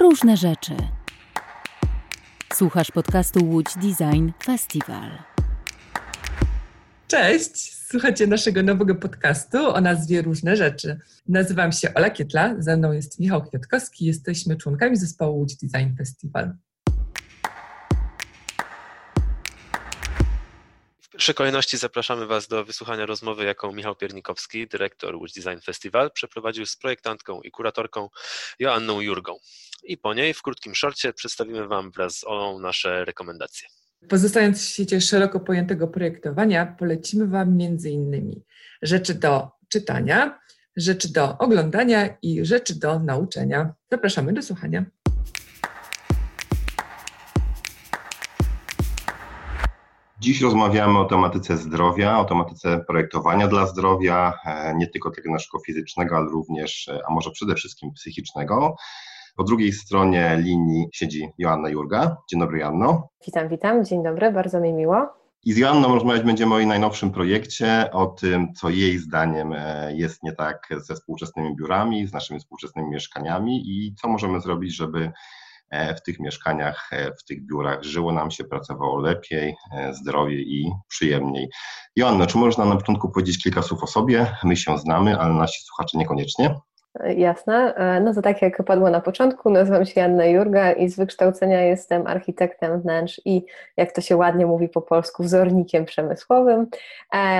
różne rzeczy. Słuchasz podcastu Łódź Design Festival. Cześć, słuchacie naszego nowego podcastu o nazwie Różne Rzeczy. Nazywam się Ola Kietla, ze mną jest Michał Kwiatkowski, jesteśmy członkami zespołu Łódź Design Festival. Pierwszej kolejności zapraszamy Was do wysłuchania rozmowy, jaką Michał Piernikowski, dyrektor Łódź Design Festival, przeprowadził z projektantką i kuratorką Joanną Jurgą. I po niej w krótkim szorcie przedstawimy Wam wraz z Olą nasze rekomendacje. Pozostając w świecie szeroko pojętego projektowania, polecimy Wam między innymi rzeczy do czytania, rzeczy do oglądania i rzeczy do nauczenia. Zapraszamy do słuchania. Dziś rozmawiamy o tematyce zdrowia, o tematyce projektowania dla zdrowia, e, nie tylko tego naszego fizycznego, ale również, e, a może przede wszystkim psychicznego. Po drugiej stronie linii siedzi Joanna Jurga. Dzień dobry, Joanno. Witam, witam. Dzień dobry, bardzo mi miło. I z Joanną rozmawiać będziemy o jej najnowszym projekcie, o tym, co jej zdaniem e, jest nie tak ze współczesnymi biurami, z naszymi współczesnymi mieszkaniami i co możemy zrobić, żeby w tych mieszkaniach, e, w tych biurach żyło nam się, pracowało lepiej, e, zdrowiej i przyjemniej. Joanna, czy można na początku powiedzieć kilka słów o sobie? My się znamy, ale nasi słuchacze niekoniecznie. Jasne. No to tak jak padło na początku, nazywam się Janna Jurga i z wykształcenia jestem architektem wnętrz i jak to się ładnie mówi po polsku, wzornikiem przemysłowym.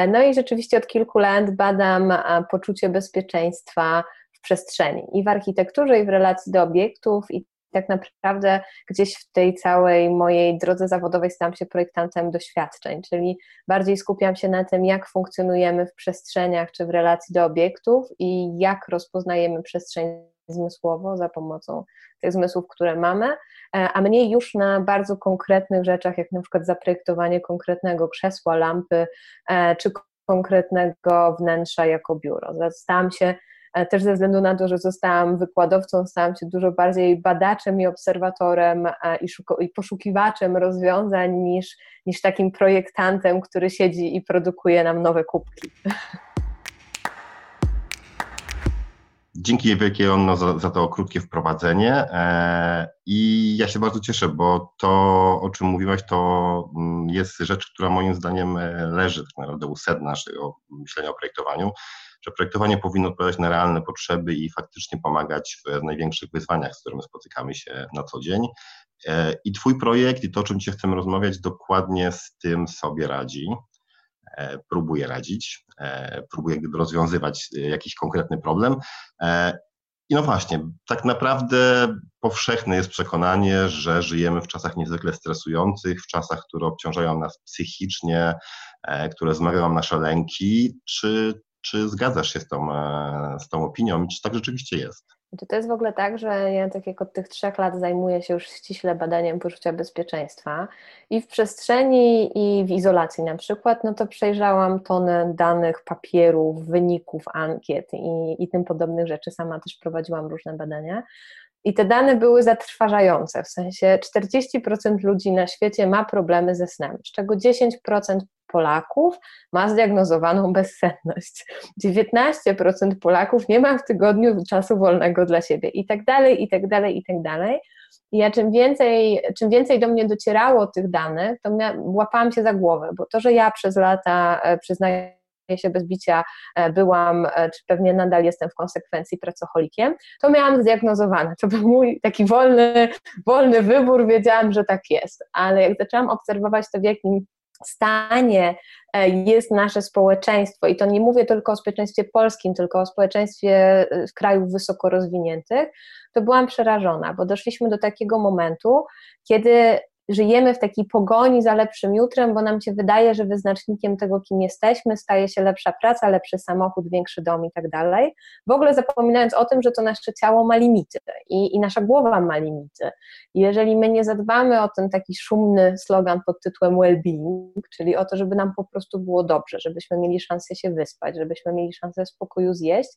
No i rzeczywiście od kilku lat badam poczucie bezpieczeństwa w przestrzeni i w architekturze, i w relacji do obiektów, i tak naprawdę gdzieś w tej całej mojej drodze zawodowej stałam się projektantem doświadczeń, czyli bardziej skupiam się na tym, jak funkcjonujemy w przestrzeniach czy w relacji do obiektów i jak rozpoznajemy przestrzeń zmysłowo za pomocą tych zmysłów, które mamy, e, a mniej już na bardzo konkretnych rzeczach, jak na przykład zaprojektowanie konkretnego krzesła, lampy e, czy konkretnego wnętrza jako biuro. Stałam się też ze względu na to, że zostałam wykładowcą, stałam się dużo bardziej badaczem i obserwatorem e, i, i poszukiwaczem rozwiązań niż, niż takim projektantem, który siedzi i produkuje nam nowe kubki. Dzięki wielkie Onno za, za, to krótkie wprowadzenie e, i ja się bardzo cieszę, bo to, o czym mówiłaś, to mm, jest rzecz, która moim zdaniem leży tak naprawdę u sedna naszego myślenia o projektowaniu, że projektowanie powinno odpowiadać na realne potrzeby i faktycznie pomagać w największych wyzwaniach, z którymi spotykamy się na co dzień. E, I Twój projekt i to, o czym Cię chcemy rozmawiać, dokładnie z tym sobie radzi. E, próbuje radzić, e, próbuje gdyby rozwiązywać jakiś konkretny problem. I no właśnie, tak naprawdę powszechne jest przekonanie, że żyjemy w czasach niezwykle stresujących, w czasach, które obciążają nas psychicznie, które zmagają nasze lęki. Czy czy zgadzasz się z tą, e, z tą opinią i czy tak rzeczywiście jest? Czy to jest w ogóle tak, że ja tak jak od tych trzech lat zajmuję się już ściśle badaniem poczucia bezpieczeństwa i w przestrzeni i w izolacji na przykład, no to przejrzałam tonę danych, papierów, wyników, ankiet i, i tym podobnych rzeczy. Sama też prowadziłam różne badania. I te dane były zatrważające, w sensie 40% ludzi na świecie ma problemy ze snem, z czego 10% Polaków ma zdiagnozowaną bezsenność. 19% Polaków nie ma w tygodniu czasu wolnego dla siebie i tak dalej, i tak dalej, i tak dalej. I ja czym więcej, czym więcej do mnie docierało tych danych, to łapałam się za głowę, bo to, że ja przez lata, e, przyznaję się bez bicia e, byłam, e, czy pewnie nadal jestem w konsekwencji pracocholikiem, to miałam zdiagnozowane. To był mój taki wolny, wolny wybór, wiedziałam, że tak jest. Ale jak zaczęłam obserwować to, w jakim stanie e, jest nasze społeczeństwo, i to nie mówię tylko o społeczeństwie polskim, tylko o społeczeństwie krajów wysoko rozwiniętych, to byłam przerażona, bo doszliśmy do takiego momentu, kiedy żyjemy w takiej pogoni za lepszym jutrem, bo nam się wydaje, że wyznacznikiem tego, kim jesteśmy, staje się lepsza praca, lepszy samochód, większy dom i tak dalej. W ogóle zapominając o tym, że to nasze ciało ma limity i, i nasza głowa ma limity. Jeżeli my nie zadbamy o ten taki szumny slogan pod tytułem well-being, czyli o to, żeby nam po prostu było dobrze, żebyśmy mieli szansę się wyspać, żebyśmy mieli szansę spokoju zjeść,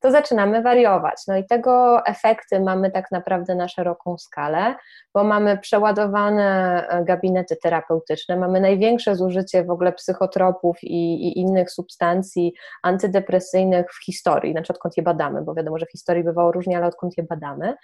to zaczynamy wariować. No i tego efekty mamy tak naprawdę na szeroką skalę, bo mamy przeładowane e, gabinety terapeutyczne, mamy największe zużycie w ogóle psychotropów i, i innych substancji antydepresyjnych w historii, znaczy odkąd je badamy, bo wiadomo, że w historii bywało różnie, ale odkąd je badamy.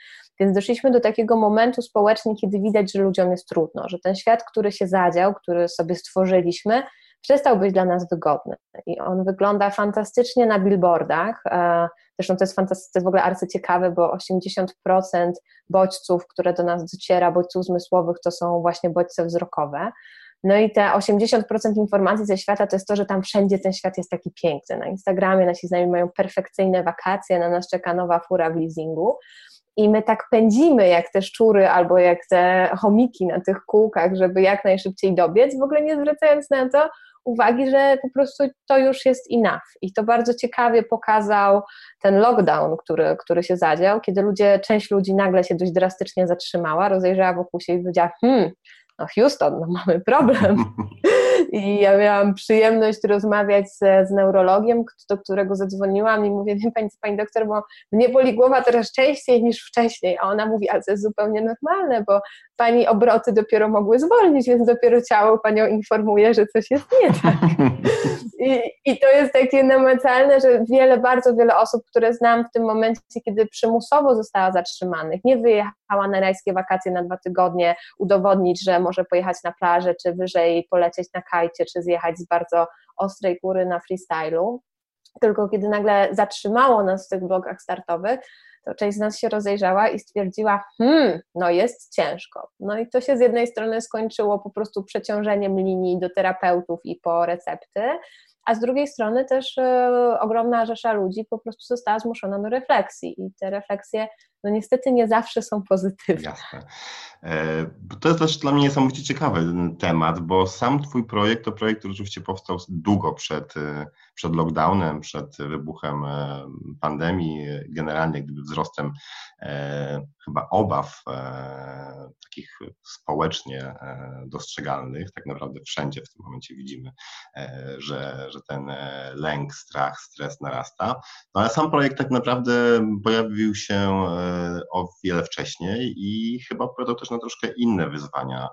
Więc doszliśmy do takiego momentu społecznie, kiedy widać, że ludziom jest trudno, że ten świat, który się zadział, który sobie stworzyliśmy, przestał być dla nas wygodny. I on wygląda fantastycznie na billboardach. E, zresztą to jest, to jest w ogóle arcyciekawe, bo 80% bodźców, które do nas dociera, bodźców zmysłowych, to są właśnie bodźce wzrokowe. No i te 80% informacji ze świata to jest to, że tam wszędzie ten świat jest taki piękny. Na Instagramie nasi znajomi mają perfekcyjne wakacje, na nas czeka nowa fura w leasingu. I my tak pędzimy jak te szczury albo jak te chomiki na tych kółkach, żeby jak najszybciej dobiec, w ogóle nie zwracając na to uwagi, że po prostu to już jest enough. I to bardzo ciekawie pokazał ten lockdown, który, który się zadział, kiedy ludzie, część ludzi nagle się dość drastycznie zatrzymała, rozejrzała wokół siebie i powiedziała, hmm, no Houston, no mamy problem. I ja miałam przyjemność rozmawiać z, z neurologiem, do którego zadzwoniłam i mówię, wie pani, pani doktor, bo mnie boli głowa teraz częściej niż wcześniej. A ona mówi, ale to jest zupełnie normalne, bo pani obroty dopiero mogły zwolnić, więc dopiero ciało panią informuje, że coś jest nie tak. I, I to jest takie namacalne, że wiele, bardzo wiele osób, które znam w tym momencie, kiedy przymusowo została zatrzymanych, nie wyjechała na rajskie wakacje na dwa tygodnie, udowodnić, że może pojechać na plażę, czy wyżej polecieć na kajcie, czy zjechać z bardzo ostrej góry na freestylu, tylko kiedy nagle zatrzymało nas w tych blokach startowych, to część z nas się rozejrzała i stwierdziła, hmm, no jest ciężko. No i to się z jednej strony skończyło po prostu przeciążeniem linii do terapeutów i po recepty, a z drugiej strony też e, ogromna rzesza ludzi po prostu została zmuszona do refleksji i te refleksje no niestety nie zawsze są pozytywne. Jasne. E, to jest też dla mnie niesamowicie ciekawy temat, bo sam Twój projekt to projekt, który oczywiście powstał długo przed, e, przed lockdownem, przed wybuchem e, pandemii, generalnie gdyby wzrostem chyba obaw takich społecznie dostrzegalnych. Tak naprawdę wszędzie w tym momencie widzimy, że, że ten lęk, strach, stres narasta. No ale sam projekt tak naprawdę pojawił się o wiele wcześniej i chyba odpowiadał też na troszkę inne wyzwania.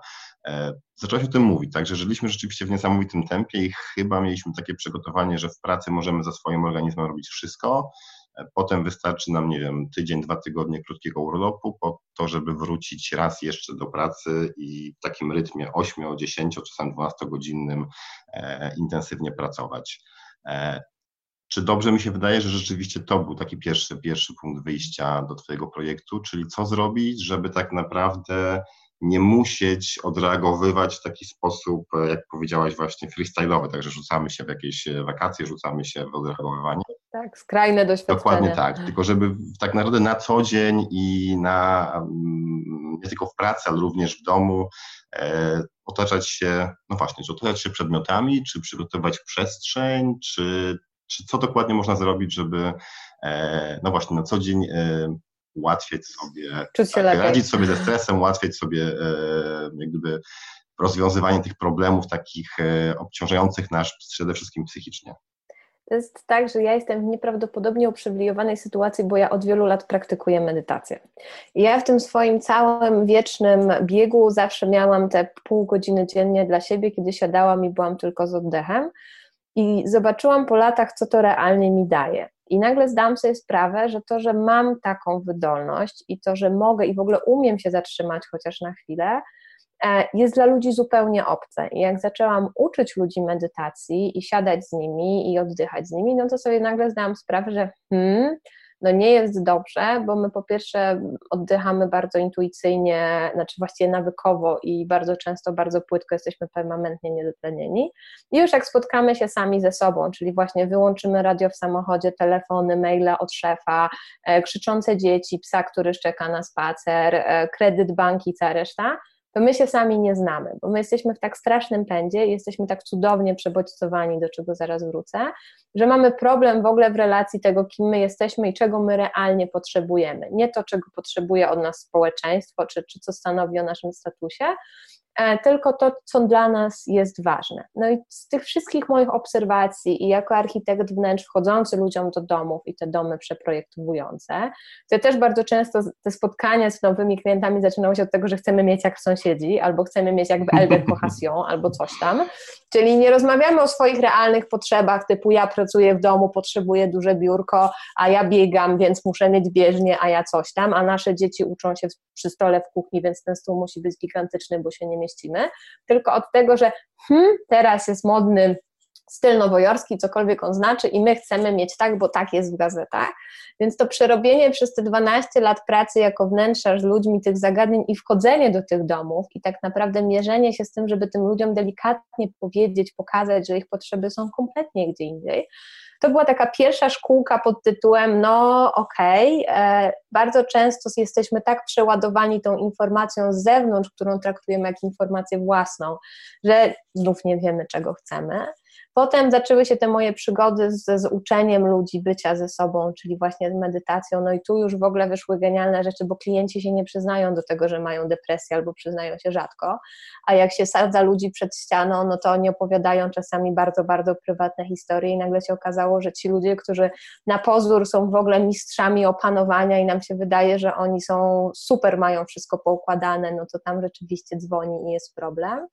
E, zaczęłaś o tym mówić, także żyliśmy rzeczywiście w niesamowitym tempie i chyba mieliśmy takie przygotowanie, że w pracy możemy za swoim organizmem robić wszystko. E, potem wystarczy nam, nie wiem, tydzień, dwa tygodnie krótkiego urlopu po to, żeby wrócić raz jeszcze do pracy i w takim rytmie 8, 10, czasem 12 godzinnym e, intensywnie pracować. E, czy dobrze mi się wydaje, że rzeczywiście to był taki pierwszy, pierwszy punkt wyjścia do Twojego projektu, czyli co zrobić, żeby tak naprawdę nie musieć odreagowywać w taki sposób, jak powiedziałaś, właśnie freestyle'owy, także rzucamy się w jakieś wakacje, rzucamy się w odreagowywanie. Tak, skrajne doświadczenie. Dokładnie tak, tylko żeby tak naprawdę na co dzień i na, nie tylko w pracy, ale również w domu e, otaczać się, no właśnie, czy otaczać się przedmiotami, czy przygotować przestrzeń, czy czy co dokładnie można zrobić, żeby e, no właśnie na co dzień e, ułatwiać sobie, tak, radzić sobie ze stresem, ułatwiać sobie e, jak gdyby rozwiązywanie tych problemów takich obciążających nas przede wszystkim psychicznie. To jest tak, że ja jestem w nieprawdopodobnie uprzywilejowanej sytuacji, bo ja od wielu lat praktykuję medytację. I ja w tym swoim całym wiecznym biegu zawsze miałam te pół godziny dziennie dla siebie, kiedy siadałam i byłam tylko z oddechem. I zobaczyłam po latach, co to realnie mi daje. I nagle zdałam sobie sprawę, że to, że mam taką wydolność i to, że mogę i w ogóle umiem się zatrzymać chociaż na chwilę, e, jest dla ludzi zupełnie obce. I jak zaczęłam uczyć ludzi medytacji i siadać z nimi i oddychać z nimi, no to sobie nagle zdałam sprawę, że hmm, no nie jest dobrze, bo my po pierwsze oddychamy bardzo intuicyjnie, znaczy właściwie nawykowo i bardzo często bardzo płytko jesteśmy permanentnie niedotlenieni. I już jak spotkamy się sami ze sobą, czyli właśnie wyłączymy radio w samochodzie, telefony, maile od szefa, e, krzyczące dzieci, psa, który szczeka na spacer, e, kredyt banki, cała reszta, to my się sami nie znamy, bo my jesteśmy w tak strasznym pędzie, jesteśmy tak cudownie przebodźcowani, do czego zaraz wrócę, że mamy problem w ogóle w relacji tego, kim my jesteśmy i czego my realnie potrzebujemy. Nie to, czego potrzebuje od nas społeczeństwo, czy, czy co stanowi o naszym statusie, tylko to, co dla nas jest ważne. No i z tych wszystkich moich obserwacji i jako architekt wnętrz wchodzący ludziom do domów i te domy przeprojektowujące, to też bardzo często te spotkania z nowymi klientami zaczynały się od tego, że chcemy mieć jak sąsiedzi, albo chcemy mieć jakby Elder Cohassion, albo coś tam. Czyli nie rozmawiamy o swoich realnych potrzebach, typu ja pracuję w domu, potrzebuję duże biurko, a ja biegam, więc muszę mieć bieżnię, a ja coś tam, a nasze dzieci uczą się przy stole w kuchni, więc ten stół musi być gigantyczny, bo się nie mieścimy. Tylko od tego, że hmm, teraz jest modny styl nowojorski, cokolwiek on znaczy, i my chcemy mieć tak, bo tak jest w gazetach. Więc to przerobienie przez te 12 lat pracy jako wnętrzarz z ludźmi tych zagadnień i wchodzenie do tych domów i tak naprawdę mierzenie się z tym, żeby tym ludziom delikatnie powiedzieć, pokazać, że ich potrzeby są kompletnie gdzie indziej. To była taka pierwsza szkółka pod tytułem: No, okej, okay, e, bardzo często jesteśmy tak przeładowani tą informacją z zewnątrz, którą traktujemy jak informację własną, że znów nie wiemy, czego chcemy. Potem zaczęły się te moje przygody z, z uczeniem ludzi bycia ze sobą, czyli właśnie z medytacją. No i tu już w ogóle wyszły genialne rzeczy, bo klienci się nie przyznają do tego, że mają depresję albo przyznają się rzadko. A jak się sadza ludzi przed ścianą, no to oni opowiadają czasami bardzo, bardzo prywatne historie i nagle się okazało, że ci ludzie, którzy na pozór są w ogóle mistrzami opanowania i nam się wydaje, że oni są super, mają wszystko poukładane, no to tam rzeczywiście dzwoni i jest problem.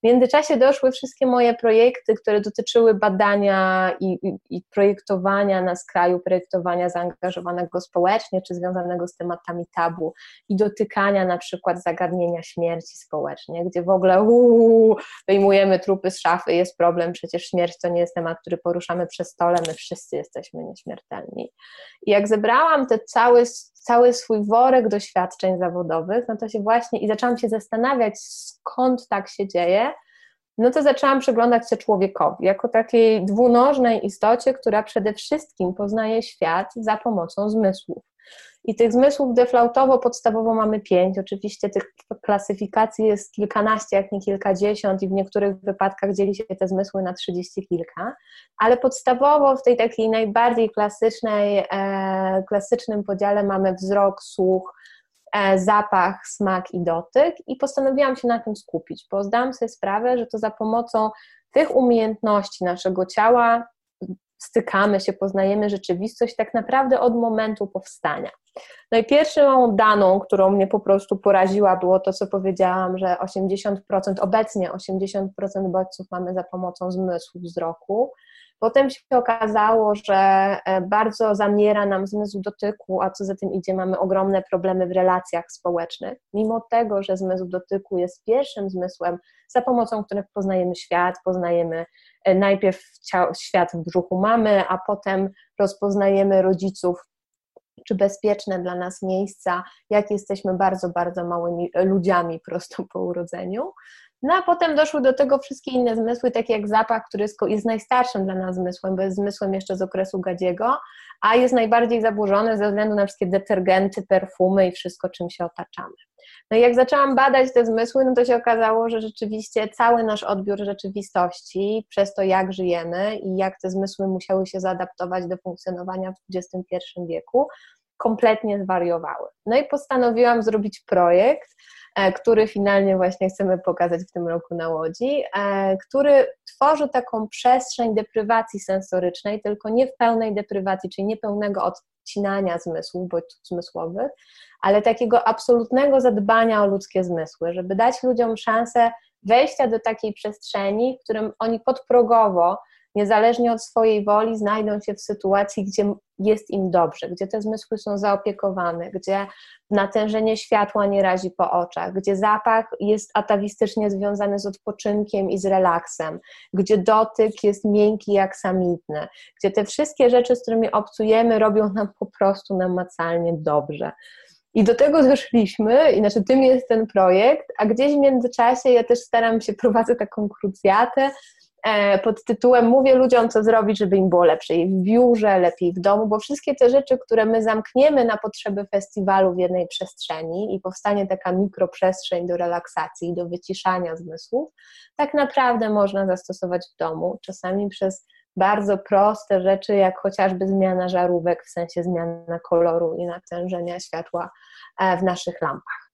W międzyczasie doszły wszystkie moje projekty, które dotyczyły badania i, i, i, projektowania na skraju, projektowania zaangażowanego społecznie, czy związanego z tematami tabu i dotykania na przykład zagadnienia śmierci społecznie, gdzie w ogóle uu, wyjmujemy trupy z szafy, jest problem, przecież śmierć to nie jest temat, który poruszamy przy stole, my wszyscy jesteśmy nieśmiertelni. I jak zebrałam te cały cały swój worek doświadczeń zawodowych, no to się właśnie i zaczęłam się zastanawiać, skąd tak się dzieje, no to zaczęłam przyglądać się człowiekowi jako takiej dwunożnej istocie, która przede wszystkim poznaje świat za pomocą zmysłów. I tych zmysłów deflautowo podstawowo mamy pięć. Oczywiście tych klasyfikacji jest kilkanaście, jak nie kilkadziesiąt, i w niektórych wypadkach dzieli się te zmysły na trzydzieści kilka, ale podstawowo w tej takiej najbardziej klasycznej, e, klasycznym podziale mamy wzrok, słuch, zapach, smak i dotyk, i postanowiłam się na tym skupić, bo zdałam sobie sprawę, że to za pomocą tych umiejętności naszego ciała stykamy się, poznajemy rzeczywistość tak naprawdę od momentu powstania. No i pierwszą daną, którą mnie po prostu poraziła, było to, co powiedziałam, że 80%, obecnie 80% bodźców mamy za pomocą zmysłu wzroku. Potem się okazało, że e, bardzo zamiera nam zmysł dotyku, a co za tym idzie, mamy ogromne problemy w relacjach społecznych. Mimo tego, że zmysł dotyku jest pierwszym zmysłem, za pomocą których poznajemy świat, poznajemy e, najpierw świat w brzuchu mamy, a potem rozpoznajemy rodziców czy bezpieczne dla nas miejsca, jak jesteśmy bardzo, bardzo małymi ludziami prosto po urodzeniu. No a potem doszły do tego wszystkie inne zmysły, takie jak zapach, który jest najstarszym dla nas zmysłem, bo jest zmysłem jeszcze z okresu gadziego, a jest najbardziej zaburzony ze względu na wszystkie detergenty, perfumy i wszystko, czym się otaczamy. No i jak zaczęłam badać te zmysły, no to się okazało, że rzeczywiście cały nasz odbiór rzeczywistości, przez to jak żyjemy i jak te zmysły musiały się zaadaptować do funkcjonowania w XXI wieku, kompletnie zwariowały. No i postanowiłam zrobić projekt, który finalnie właśnie chcemy pokazać w tym roku na Łodzi, e, który tworzy taką przestrzeń deprywacji sensorycznej, tylko nie w pełnej deprywacji, czyli nie pełnego odcinania zmysłów, bodźców zmysłowych, ale takiego absolutnego zadbania o ludzkie zmysły, żeby dać ludziom szansę wejścia do takiej przestrzeni, w którym oni podprogowo niezależnie od swojej woli, znajdą się w sytuacji, gdzie jest im dobrze, gdzie te zmysły są zaopiekowane, gdzie natężenie światła nie razi po oczach, gdzie zapach jest atawistycznie związany z odpoczynkiem i z relaksem, gdzie dotyk jest miękki jak samitny, gdzie te wszystkie rzeczy, z którymi obcujemy, robią nam po prostu namacalnie dobrze. I do tego doszliśmy, inaczej tym jest ten projekt, a gdzieś w międzyczasie ja też staram się, prowadzę taką krucjatę, pod tytułem Mówię ludziom, co zrobić, żeby im było lepiej w biurze, lepiej w domu, bo wszystkie te rzeczy, które my zamkniemy na potrzeby festiwalu w jednej przestrzeni i powstanie taka mikroprzestrzeń do relaksacji, do wyciszania zmysłów, tak naprawdę można zastosować w domu, czasami przez bardzo proste rzeczy, jak chociażby zmiana żarówek, w sensie zmiana koloru i natężenia światła e, w naszych lampach.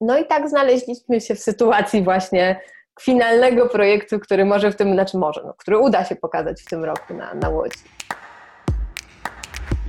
no i tak znaleźliśmy się w sytuacji właśnie finalnego projektu, który może w tym, znaczy może, no, który uda się pokazać w tym roku na, na Łodzi.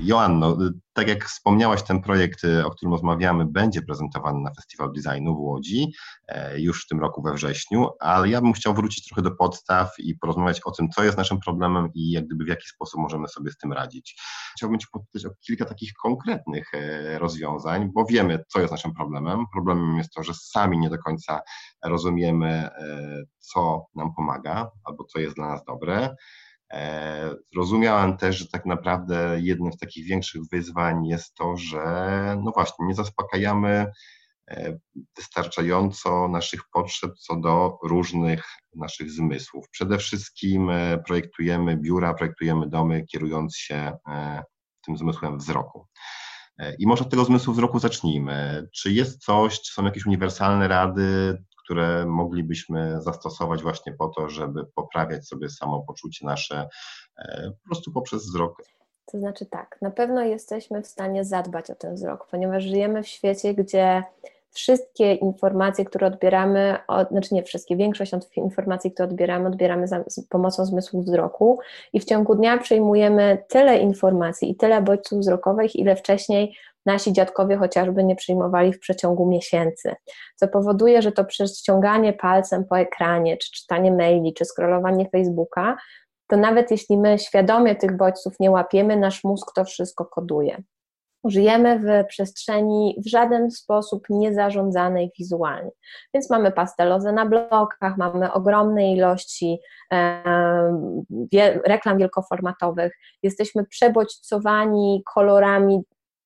Joanno, tak jak wspomniałaś, ten projekt, o którym rozmawiamy, będzie prezentowany na Festiwal Designu w Łodzi e, już w tym roku we wrześniu, ale ja bym chciał wrócić trochę do podstaw i porozmawiać o tym, co jest naszym problemem i jak gdyby w jaki sposób możemy sobie z tym radzić. Chciałbym Cię popytać o kilka takich konkretnych e, rozwiązań, bo wiemy, co jest naszym problemem. Problemem jest to, że sami nie do końca rozumiemy, e, co nam pomaga albo co jest dla nas dobre. E, zrozumiałem też, że tak naprawdę jednym z takich większych wyzwań jest to, że no właśnie, nie zaspokajamy e, wystarczająco naszych potrzeb co do różnych naszych zmysłów. Przede wszystkim e, projektujemy biura, projektujemy domy, kierując się tym zmysłem wzroku. I może od tego zmysłu wzroku zacznijmy. Czy jest coś, czy są jakieś uniwersalne rady, które moglibyśmy zastosować właśnie po to, żeby poprawiać sobie samopoczucie nasze e, po prostu poprzez wzrok. To znaczy tak, na pewno jesteśmy w stanie zadbać o ten wzrok, ponieważ żyjemy w świecie, gdzie wszystkie informacje, które odbieramy, od, znaczy nie wszystkie, większość informacji, które odbieramy, odbieramy za z pomocą zmysłu wzroku i w ciągu dnia przyjmujemy tyle informacji i tyle bodźców wzrokowych, ile wcześniej nasi dziadkowie chociażby nie przyjmowali w przeciągu miesięcy, co powoduje, że to przeciąganie palcem po ekranie, czy czytanie maili, czy scrollowanie Facebooka, to nawet jeśli my świadomie tych bodźców nie łapiemy, nasz mózg to wszystko koduje. Żyjemy w przestrzeni w żaden sposób niezarządzanej wizualnie. Więc mamy pastelozę na blokach, mamy ogromne ilości e, reklam wielkoformatowych, jesteśmy przebodźcowani kolorami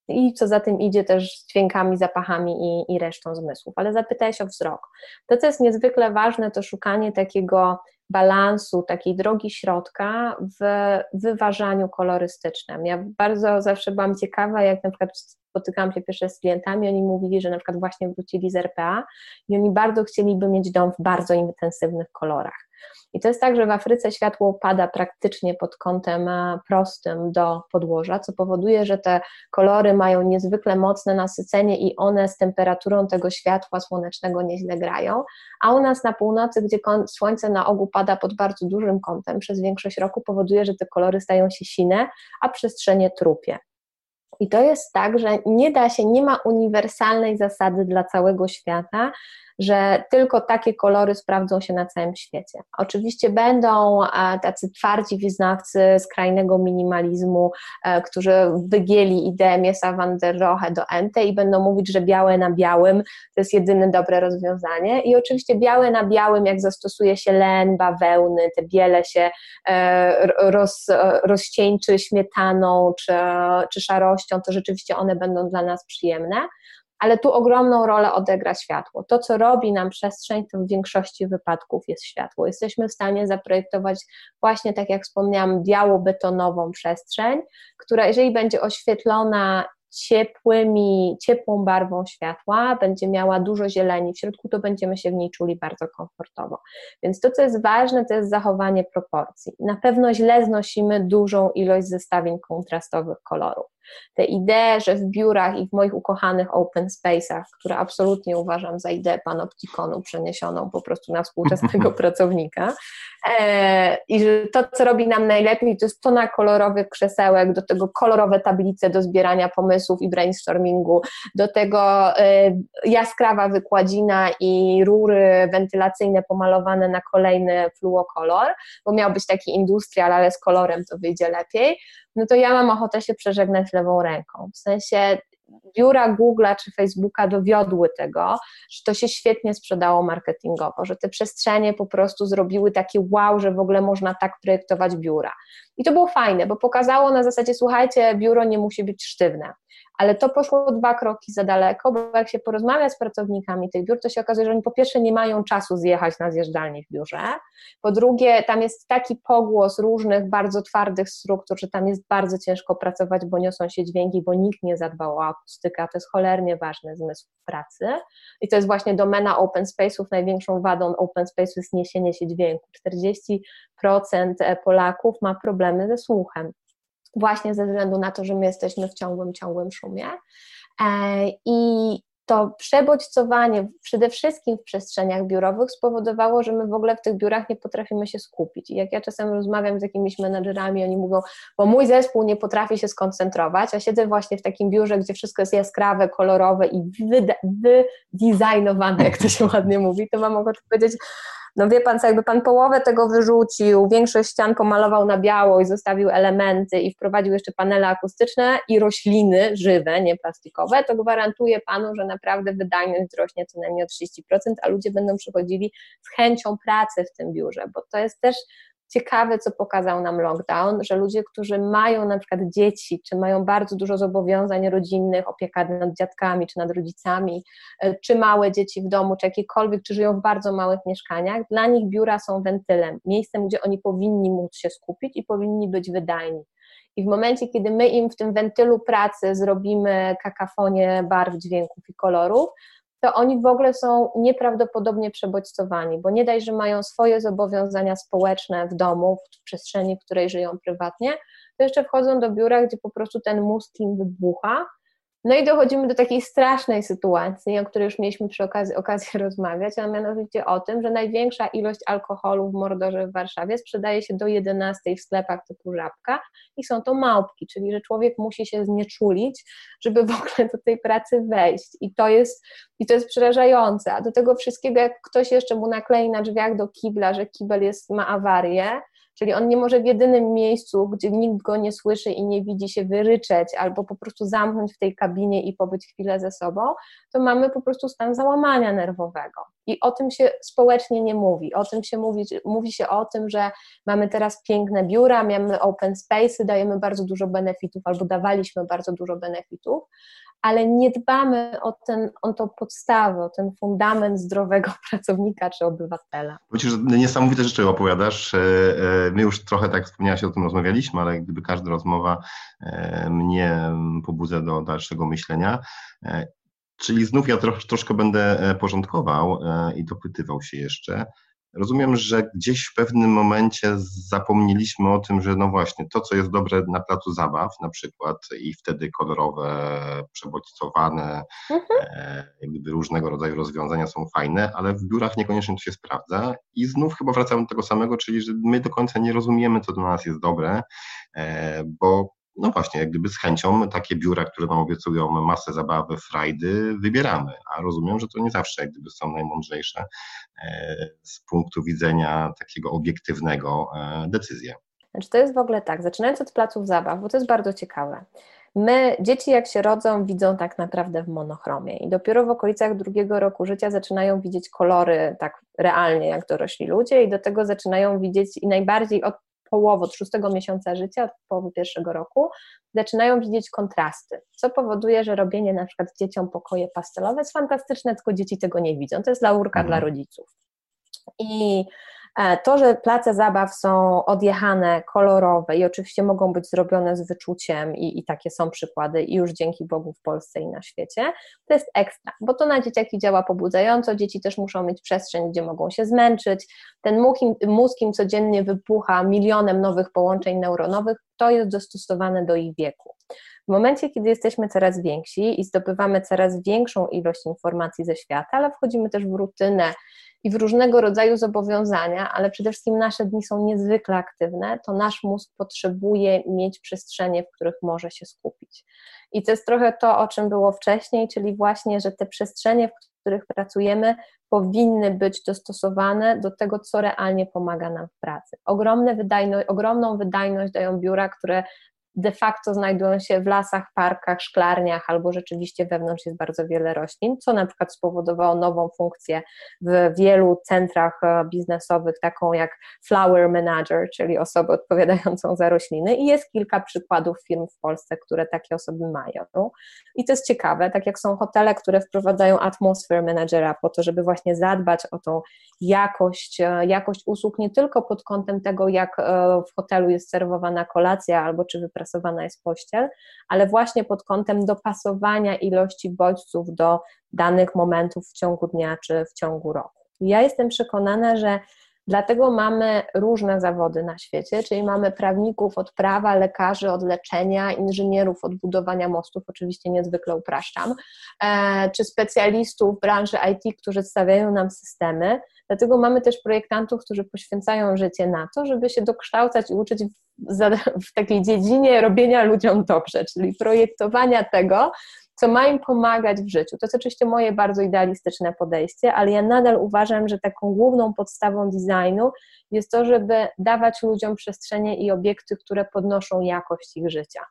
i co za tym idzie też dźwiękami, zapachami i, i resztą zmysłów. Ale zapytałeś o wzrok. To, co jest niezwykle ważne, to szukanie takiego balansu, takiej drogi środka w wyważaniu kolorystycznym. Ja bardzo zawsze byłam ciekawa, jak na przykład spotykałam się pierwsze z klientami, oni mówili, że na przykład właśnie wrócili z RPA i oni bardzo chcieliby mieć dom w bardzo intensywnych kolorach. I to jest tak, że w Afryce światło pada praktycznie pod kątem e, prostym do podłoża, co powoduje, że te kolory mają niezwykle mocne nasycenie i one z temperaturą tego światła słonecznego nieźle grają, a u nas na północy, gdzie słońce na ogół pada pod bardzo dużym kątem przez większość roku, powoduje, że te kolory stają się sine, a przestrzenie trupie. I to jest tak, że nie da się, nie ma uniwersalnej zasady dla całego świata, że tylko takie kolory sprawdzą się na całym świecie. Oczywiście będą e, tacy twardzi wyznawcy skrajnego minimalizmu, e, którzy wygięli ideę Miesa van der Rohe do Ente i będą mówić, że białe na białym to jest jedyne dobre rozwiązanie. I oczywiście białe na białym, jak zastosuje się len, bawełny, te biele się e, roz, rozcieńczy śmietaną czy, czy szarością, to rzeczywiście one będą dla nas przyjemne ale tu ogromną rolę odegra światło. To, co robi nam przestrzeń, to w większości wypadków jest światło. Jesteśmy w stanie zaprojektować właśnie, tak jak wspomniałam, biało-betonową przestrzeń, która jeżeli będzie oświetlona ciepłymi, ciepłą barwą światła, będzie miała dużo zieleni w środku, to będziemy się w niej czuli bardzo komfortowo. Więc to, co jest ważne, to jest zachowanie proporcji. Na pewno źle znosimy dużą ilość zestawień kontrastowych kolorów te idee, że w biurach i w moich ukochanych open space'ach, które absolutnie uważam za ideę panoptikonu przeniesioną po prostu na współczesnego pracownika e, i że to, co robi nam najlepiej, to jest tona kolorowych krzesełek, do tego kolorowe tablice do zbierania pomysłów i brainstormingu, do tego e, jaskrawa wykładzina i rury wentylacyjne pomalowane na kolejny fluokolor, bo miał być taki industrial, ale z kolorem to wyjdzie lepiej, no to ja mam ochotę się przeżegnać lewą ręką. W sensie biura Google'a czy Facebooka dowiodły tego, że to się świetnie sprzedało marketingowo, że te przestrzenie po prostu zrobiły takie wow, że w ogóle można tak projektować biura. I to było fajne, bo pokazało na zasadzie, słuchajcie, biuro nie musi być sztywne. Ale to poszło dwa kroki za daleko, bo jak się porozmawia z pracownikami tych biur, to się okazuje, że oni po pierwsze nie mają czasu zjechać na zjeżdżalnię w biurze, po drugie tam jest taki pogłos różnych bardzo twardych struktur, że tam jest bardzo ciężko pracować, bo niosą się dźwięki, bo nikt nie zadbał o akustykę, to jest cholernie ważny zmysł pracy. I to jest właśnie domena open space'ów, największą wadą open space'u jest niesienie się dźwięku. 40% Polaków ma problemy ze słuchem właśnie ze względu na to, że my jesteśmy w ciągłym, ciągłym szumie. E, I to przebodźcowanie przede wszystkim w przestrzeniach biurowych spowodowało, że my w ogóle w tych biurach nie potrafimy się skupić. I jak ja czasem rozmawiam z jakimiś menadżerami, oni mówią, bo mój zespół nie potrafi się skoncentrować, a siedzę właśnie w takim biurze, gdzie wszystko jest jaskrawe, kolorowe i wydizajnowane, jak to się ładnie mówi, to mam ochotę powiedzieć, no wie pan co, jakby pan połowę tego wyrzucił, większość ścian pomalował na biało i zostawił elementy i wprowadził jeszcze panele akustyczne i rośliny żywe, nie plastikowe, to gwarantuję panu, że naprawdę wydajność wzrośnie co najmniej o 30%, a ludzie będą przychodzili z chęcią pracy w tym biurze, bo to jest też ciekawe, co pokazał nam lockdown, że ludzie, którzy mają na przykład dzieci, czy mają bardzo dużo zobowiązań rodzinnych, opieka nad dziadkami, czy nad rodzicami, e, czy małe dzieci w domu, czy jakiekolwiek, czy żyją w bardzo małych mieszkaniach, dla nich biura są wentylem, miejscem, gdzie oni powinni móc się skupić i powinni być wydajni. I w momencie, kiedy my im w tym wentylu pracy zrobimy kakafonię barw, dźwięków i kolorów, to oni w ogóle są nieprawdopodobnie przebodźcowani, bo nie daj, że mają swoje zobowiązania społeczne w domu, w przestrzeni, w której żyją prywatnie, to jeszcze wchodzą do biura, gdzie po prostu ten mózg im wybucha no i dochodzimy do takiej strasznej sytuacji, o której już mieliśmy przy okazji, okazję rozmawiać, a mianowicie o tym, że największa ilość alkoholu w Mordorze w Warszawie sprzedaje się do 11 w sklepach typu Żabka i są to małpki, czyli że człowiek musi się znieczulić, żeby w ogóle do tej pracy wejść. I to jest, i to jest przerażające, a do tego wszystkiego jak ktoś jeszcze mu naklei na drzwiach do kibla, że kibel jest, ma awarię, Czyli on nie może w jedynym miejscu, gdzie nikt go nie słyszy i nie widzi się wyryczeć, albo po prostu zamknąć w tej kabinie i pobyć chwilę ze sobą, to mamy po prostu stan załamania nerwowego. I o tym się społecznie nie mówi. O tym się mówi, mówi się o tym, że mamy teraz piękne biura, mamy open space, dajemy bardzo dużo benefitów, albo dawaliśmy bardzo dużo benefitów, ale nie dbamy o, ten, o podstawę, o ten fundament zdrowego pracownika czy obywatela. Myślę, że niesamowite rzeczy opowiadasz. E, e, my już trochę, tak wspomniałaś, o tym rozmawialiśmy, ale gdyby każda rozmowa e, mnie pobudza do dalszego myślenia. Czyli znów ja trosz, troszkę będę porządkował i dopytywał się jeszcze. Rozumiem, że gdzieś w pewnym momencie zapomnieliśmy o tym, że no właśnie, to co jest dobre na placu zabaw na przykład i wtedy kolorowe, przebodźcowane, mhm. e, jakby różnego rodzaju rozwiązania są fajne, ale w biurach niekoniecznie to się sprawdza i znów chyba wracamy do tego samego, czyli że my do końca nie rozumiemy, co dla nas jest dobre, e, bo no właśnie, jak gdyby z chęcią takie biura, które nam obiecują masę zabawy, frajdy, wybieramy, a rozumiem, że to nie zawsze jak gdyby są najmądrzejsze e, z punktu widzenia takiego obiektywnego e, decyzje. Znaczy to jest w ogóle tak, zaczynając od placów zabaw, bo to jest bardzo ciekawe. My, dzieci jak się rodzą, widzą tak naprawdę w monochromie i dopiero w okolicach drugiego roku życia zaczynają widzieć kolory tak realnie jak dorośli ludzie i do tego zaczynają widzieć i najbardziej od połowy, od szóstego miesiąca życia, od połowy pierwszego roku, zaczynają widzieć kontrasty, co powoduje, że robienie na przykład dzieciom pokoje pastelowe jest fantastyczne, tylko dzieci tego nie widzą. To jest laurka mhm. dla rodziców. I to, że place zabaw są odjechane, kolorowe i oczywiście mogą być zrobione z wyczuciem i, i, takie są przykłady i już dzięki Bogu w Polsce i na świecie, to jest ekstra, bo to na dzieciaki działa pobudzająco, dzieci też muszą mieć przestrzeń, gdzie mogą się zmęczyć, ten mózg im, mózg im codziennie wypucha milionem nowych połączeń neuronowych, to jest dostosowane do ich wieku. W momencie, kiedy jesteśmy coraz więksi i zdobywamy coraz większą ilość informacji ze świata, ale wchodzimy też w rutynę i w różnego rodzaju zobowiązania, ale przede wszystkim nasze dni są niezwykle aktywne, to nasz mózg potrzebuje mieć przestrzenie, w których może się skupić. I to jest trochę to, o czym było wcześniej, czyli właśnie, że te przestrzenie, w których pracujemy, powinny być dostosowane do tego, co realnie pomaga nam w pracy. Ogromne ogromną wydajność dają biura, które de facto znajdują się w lasach, parkach, szklarniach albo rzeczywiście wewnątrz jest bardzo wiele roślin, co na przykład spowodowało nową funkcję w wielu centrach e, biznesowych, taką jak flower manager, czyli osobę odpowiadającą za rośliny i jest kilka przykładów firm w Polsce, które takie osoby mają. I to jest ciekawe, tak jak są hotele, które wprowadzają atmosphere managera po to, żeby właśnie zadbać o tą jakość, e, jakość usług nie tylko pod kątem tego, jak e, w hotelu jest serwowana kolacja albo czy wypracowana dopasowana jest pościel, ale właśnie pod kątem dopasowania ilości bodźców do danych momentów w ciągu dnia czy w ciągu roku. Ja jestem przekonana, że Dlatego mamy różne zawody na świecie, czyli mamy prawników od prawa, lekarzy od leczenia, inżynierów od budowania mostów, oczywiście niezwykle upraszczam, e, czy specjalistów branży IT, którzy stawiają nam systemy. Dlatego mamy też projektantów, którzy poświęcają życie na to, żeby się dokształcać i uczyć w, w takiej dziedzinie robienia ludziom dobrze, czyli projektowania tego, co ma im pomagać w życiu. To jest oczywiście moje bardzo idealistyczne podejście, ale ja nadal uważam, że taką główną podstawą designu jest to, żeby dawać ludziom przestrzenie i obiekty, które podnoszą jakość ich życia.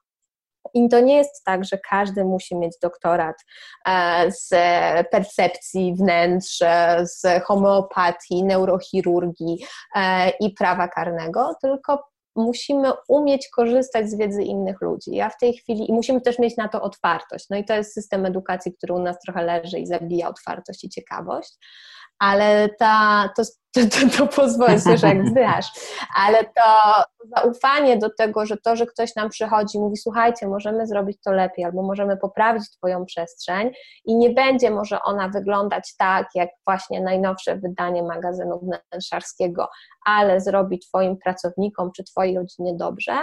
I to nie jest tak, że każdy musi mieć doktorat e, z percepcji wnętrz, e, z homeopatii, neurochirurgii e, i prawa karnego, tylko musimy umieć korzystać z wiedzy innych ludzi. Ja w tej chwili i musimy też mieć na to otwartość. No i to jest system edukacji, który u nas trochę leży i zabija otwartość i ciekawość ale ta, to, to, to, to pozwolę jak zdychasz, ale to zaufanie do tego, że to, że ktoś nam przychodzi i mówi, słuchajcie, możemy zrobić to lepiej, albo możemy poprawić Twoją przestrzeń i nie będzie może ona wyglądać tak, jak właśnie najnowsze wydanie magazynu wnętrzarskiego, ale zrobi Twoim pracownikom czy Twojej rodzinie dobrze,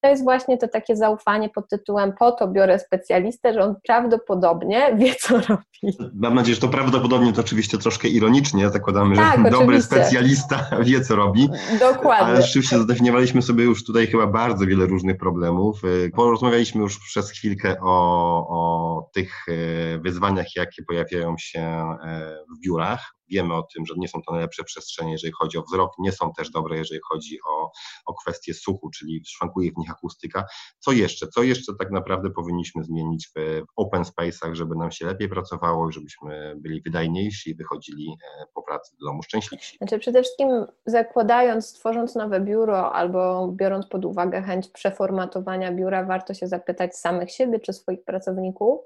to jest właśnie to takie zaufanie pod tytułem po to biorę specjalistę, że on prawdopodobnie wie, co robi. Mam nadzieję, że to prawdopodobnie to oczywiście troszkę ironicznie, zakładamy, że tak, dobry specjalista wie, co robi. Dokładnie. Ale rzeczywiście zadefiniowaliśmy sobie już tutaj chyba bardzo wiele różnych problemów. Y, porozmawialiśmy już przez chwilkę o, o tych y, wyzwaniach, jakie pojawiają się y, w biurach. Wiemy o tym, że nie są to najlepsze przestrzenie, jeżeli chodzi o wzrok, nie są też dobre, jeżeli chodzi o, o kwestię słuchu, czyli szwankuje w nich akustyka. Co jeszcze? Co jeszcze tak naprawdę powinniśmy zmienić w open space'ach, żeby nam się lepiej pracowało i żebyśmy byli wydajniejsi i wychodzili e, po pracy do domu szczęśliwsi? Znaczy przede wszystkim zakładając, tworząc nowe biuro albo biorąc pod uwagę chęć przeformatowania biura, warto się zapytać samych siebie czy swoich pracowników,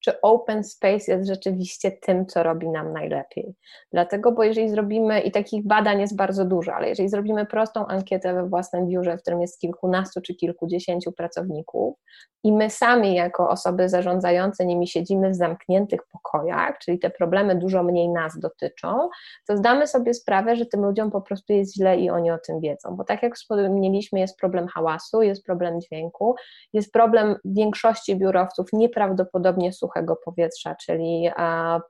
czy open space jest rzeczywiście tym, co robi nam najlepiej. Dlatego, bo jeżeli zrobimy, i takich badań jest bardzo dużo, ale jeżeli zrobimy prostą ankietę we własnym biurze, w którym jest kilkunastu czy kilkudziesięciu pracowników, i my sami, jako osoby zarządzające nimi, siedzimy w zamkniętych pokojach, czyli te problemy dużo mniej nas dotyczą, to zdamy sobie sprawę, że tym ludziom po prostu jest źle i oni o tym wiedzą. Bo tak jak wspomnieliśmy, jest problem hałasu, jest problem dźwięku, jest problem większości biurowców nieprawdopodobnie suchego suchego powietrza, czyli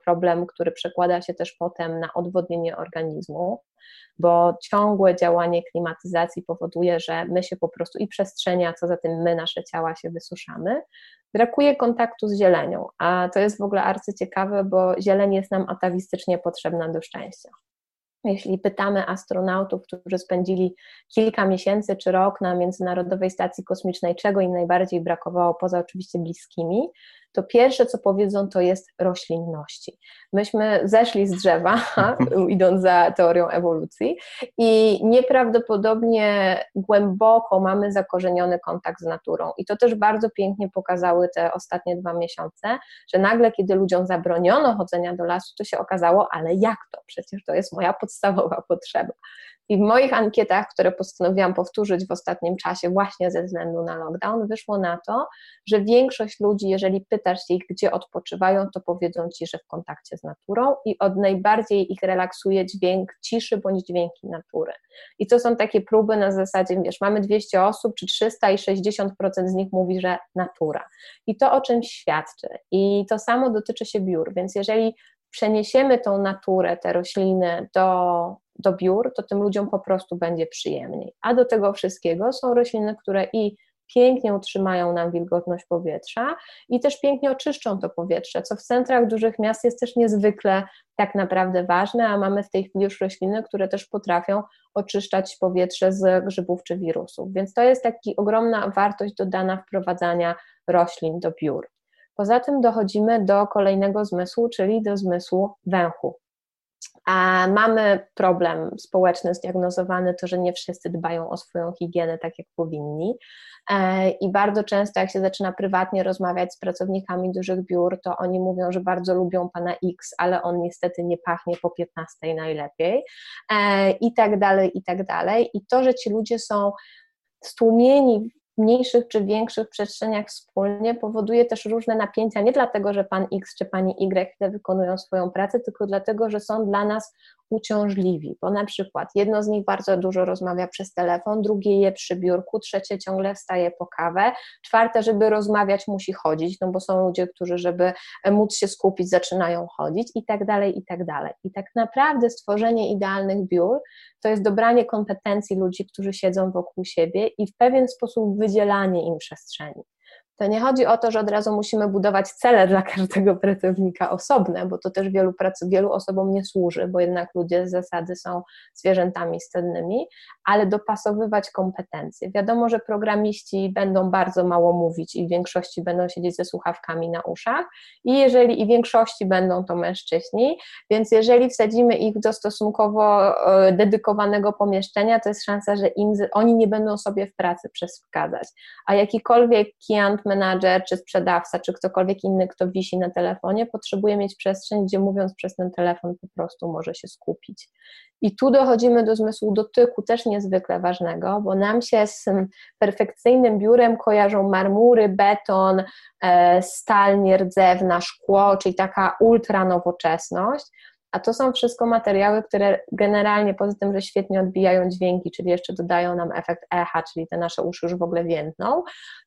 problem, który przekłada się też potem na odwodnienie organizmu, bo ciągłe działanie klimatyzacji powoduje, że my się po prostu i przestrzenia, co za tym my, nasze ciała się wysuszamy. Brakuje kontaktu z zielenią, a to jest w ogóle arcyciekawe, bo zieleń jest nam atawistycznie potrzebna do szczęścia. Jeśli pytamy astronautów, którzy spędzili kilka miesięcy czy rok na Międzynarodowej Stacji Kosmicznej, czego im najbardziej brakowało, poza oczywiście bliskimi, to pierwsze, co powiedzą, to jest roślinności. Myśmy zeszli z drzewa, idąc za teorią ewolucji, i nieprawdopodobnie głęboko mamy zakorzeniony kontakt z naturą. I to też bardzo pięknie pokazały te ostatnie dwa miesiące, że nagle, kiedy ludziom zabroniono chodzenia do lasu, to się okazało, ale jak to? Przecież to jest moja podstawowa potrzeba. I w moich ankietach, które postanowiłam powtórzyć w ostatnim czasie, właśnie ze względu na lockdown, wyszło na to, że większość ludzi, jeżeli pytasz ich, gdzie odpoczywają, to powiedzą ci, że w kontakcie z naturą i od najbardziej ich relaksuje dźwięk ciszy bądź dźwięki natury. I to są takie próby na zasadzie, wiesz, mamy 200 osób czy 300 i 60% z nich mówi, że natura. I to o czymś świadczy. I to samo dotyczy się biur, więc jeżeli przeniesiemy tą naturę, te rośliny do do biur, to tym ludziom po prostu będzie przyjemniej. A do tego wszystkiego są rośliny, które i pięknie utrzymają nam wilgotność powietrza i też pięknie oczyszczą to powietrze, co w centrach dużych miast jest też niezwykle tak naprawdę ważne, a mamy w tej chwili już rośliny, które też potrafią oczyszczać powietrze z grzybów czy wirusów. Więc to jest taka ogromna wartość dodana wprowadzania roślin do biur. Poza tym dochodzimy do kolejnego zmysłu, czyli do zmysłu węchu. A mamy problem społeczny zdiagnozowany, to, że nie wszyscy dbają o swoją higienę tak, jak powinni. E, I bardzo często, jak się zaczyna prywatnie rozmawiać z pracownikami dużych biur, to oni mówią, że bardzo lubią pana X, ale on niestety nie pachnie po 15 najlepiej. E, I tak dalej, i tak dalej. I to, że ci ludzie są stłumieni mniejszych czy większych przestrzeniach wspólnie powoduje też różne napięcia, nie dlatego, że pan X czy pani Y wykonują swoją pracę, tylko dlatego, że są dla nas uciążliwi, bo na przykład jedno z nich bardzo dużo rozmawia przez telefon, drugie je przy biurku, trzecie ciągle wstaje po kawę, czwarte, żeby rozmawiać musi chodzić, no bo są ludzie, którzy żeby móc się skupić zaczynają chodzić i tak dalej, i tak dalej. I tak naprawdę stworzenie idealnych biur to jest dobranie kompetencji ludzi, którzy siedzą wokół siebie i w pewien sposób wydzielanie im przestrzeni. To nie chodzi o to, że od razu musimy budować cele dla każdego pracownika osobne, bo to też wielu, prac, wielu osobom nie służy, bo jednak ludzie z zasady są zwierzętami stennymi, ale dopasowywać kompetencje. Wiadomo, że programiści będą bardzo mało mówić i w większości będą siedzieć ze słuchawkami na uszach i jeżeli i większości będą to mężczyźni, więc jeżeli wsadzimy ich do stosunkowo e, dedykowanego pomieszczenia, to jest szansa, że im, oni nie będą sobie w pracy przeszkadzać. A jakikolwiek kiant menadżer, czy sprzedawca, czy ktokolwiek inny, kto wisi na telefonie, potrzebuje mieć przestrzeń, gdzie mówiąc przez ten telefon po prostu może się skupić. I tu dochodzimy do zmysłu dotyku, też niezwykle ważnego, bo nam się z perfekcyjnym biurem kojarzą marmury, beton, e, stal nierdzewna, szkło, czyli taka ultra nowoczesność, a to są wszystko materiały, które generalnie poza tym, że świetnie odbijają dźwięki, czyli jeszcze dodają nam efekt echa, czyli te nasze uszy już w ogóle więdną,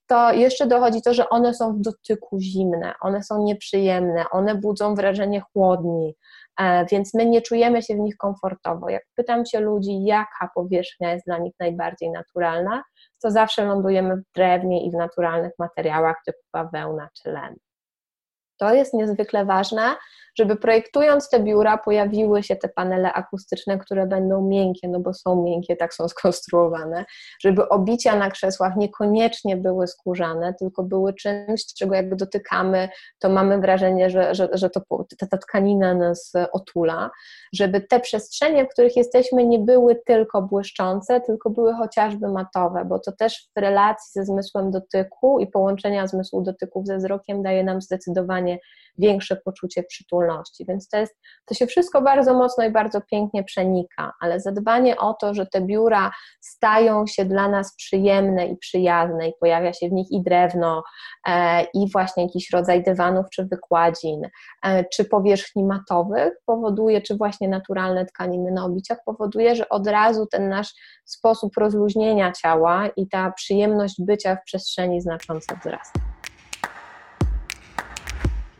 to jeszcze dochodzi to, że one są w dotyku zimne, one są nieprzyjemne, one budzą wrażenie chłodni, e, więc my nie czujemy się w nich komfortowo. Jak pytam się ludzi, jaka powierzchnia jest dla nich najbardziej naturalna, to zawsze lądujemy w drewnie i w naturalnych materiałach typu bawełna czy len. To jest niezwykle ważne, żeby projektując te biura pojawiły się te panele akustyczne, które będą miękkie, no bo są miękkie, tak są skonstruowane, żeby obicia na krzesłach niekoniecznie były skórzane, tylko były czymś, czego jak dotykamy, to mamy wrażenie, że, że, że to, ta, ta tkanina nas otula, żeby te przestrzenie, w których jesteśmy, nie były tylko błyszczące, tylko były chociażby matowe, bo to też w relacji ze zmysłem dotyku i połączenia zmysłu dotyków ze wzrokiem daje nam zdecydowanie większe poczucie przytulności. Więc to, jest, to się wszystko bardzo mocno i bardzo pięknie przenika, ale zadbanie o to, że te biura stają się dla nas przyjemne i przyjazne i pojawia się w nich i drewno, e, i właśnie jakiś rodzaj dywanów czy wykładzin, e, czy powierzchni matowych powoduje, czy właśnie naturalne tkaniny na obiciach powoduje, że od razu ten nasz sposób rozluźnienia ciała i ta przyjemność bycia w przestrzeni znacząco wzrasta.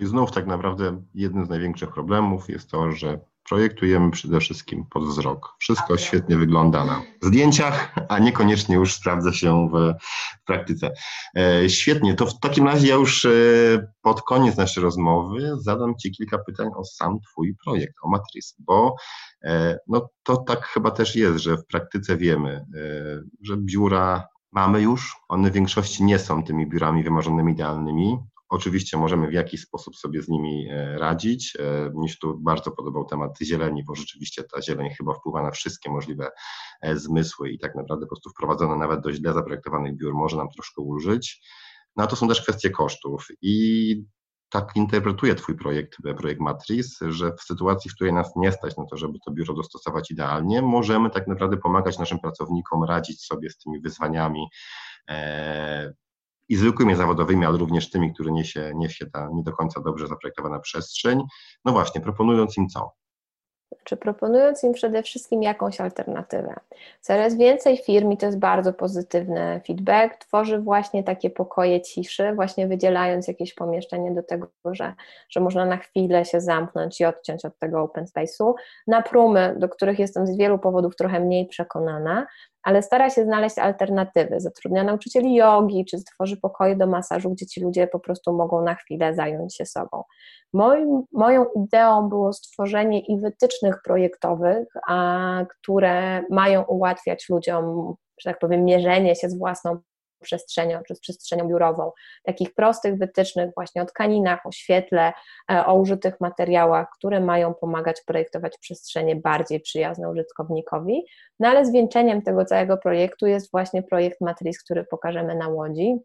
I znów tak naprawdę jednym z największych problemów jest to, że projektujemy przede wszystkim pod wzrok. Wszystko świetnie wygląda na zdjęciach, a niekoniecznie już sprawdza się w praktyce. E, świetnie, to w takim razie ja już e, pod koniec naszej rozmowy zadam Ci kilka pytań o sam Twój projekt, o Matrix, bo e, no, to tak chyba też jest, że w praktyce wiemy, że biura mamy już, one w większości nie są tymi biurami wymarzonymi, idealnymi, Oczywiście możemy w jakiś sposób sobie z nimi e, radzić. E, mnie się tu bardzo podobał temat zieleni, bo rzeczywiście ta zieleń chyba wpływa na wszystkie możliwe e, zmysły i tak naprawdę po prostu wprowadzona nawet do źle zaprojektowanych biur może nam troszkę ulżyć. No a to są też kwestie kosztów i tak interpretuję Twój projekt, projekt Matrix, że w sytuacji, w której nas nie stać na to, żeby to biuro dostosować idealnie, możemy tak naprawdę pomagać naszym pracownikom radzić sobie z tymi wyzwaniami i zwykłymi zawodowymi, ale również tymi, które niesie, niesie ta nie do końca dobrze zaprojektowana przestrzeń. No właśnie, proponując im co? Czy proponując im przede wszystkim jakąś alternatywę. Coraz więcej firm, i to jest bardzo pozytywny feedback, tworzy właśnie takie pokoje ciszy, właśnie wydzielając jakieś pomieszczenie do tego, że, że można na chwilę się zamknąć i odciąć od tego open space'u, na prumy, do których jestem z wielu powodów trochę mniej przekonana, ale stara się znaleźć alternatywy. Zatrudnia nauczycieli jogi, czy stworzy pokoje do masażu, gdzie ci ludzie po prostu mogą na chwilę zająć się sobą. Moim, moją ideą było stworzenie i wytycznych projektowych, a, które mają ułatwiać ludziom, że tak powiem, mierzenie się z własną przestrzenią, czy z przestrzenią biurową, takich prostych wytycznych właśnie o tkaninach, o świetle, e, o użytych materiałach, które mają pomagać projektować przestrzenie bardziej przyjazne użytkownikowi. No ale zwieńczeniem tego całego projektu jest właśnie projekt Matrix, który pokażemy na Łodzi,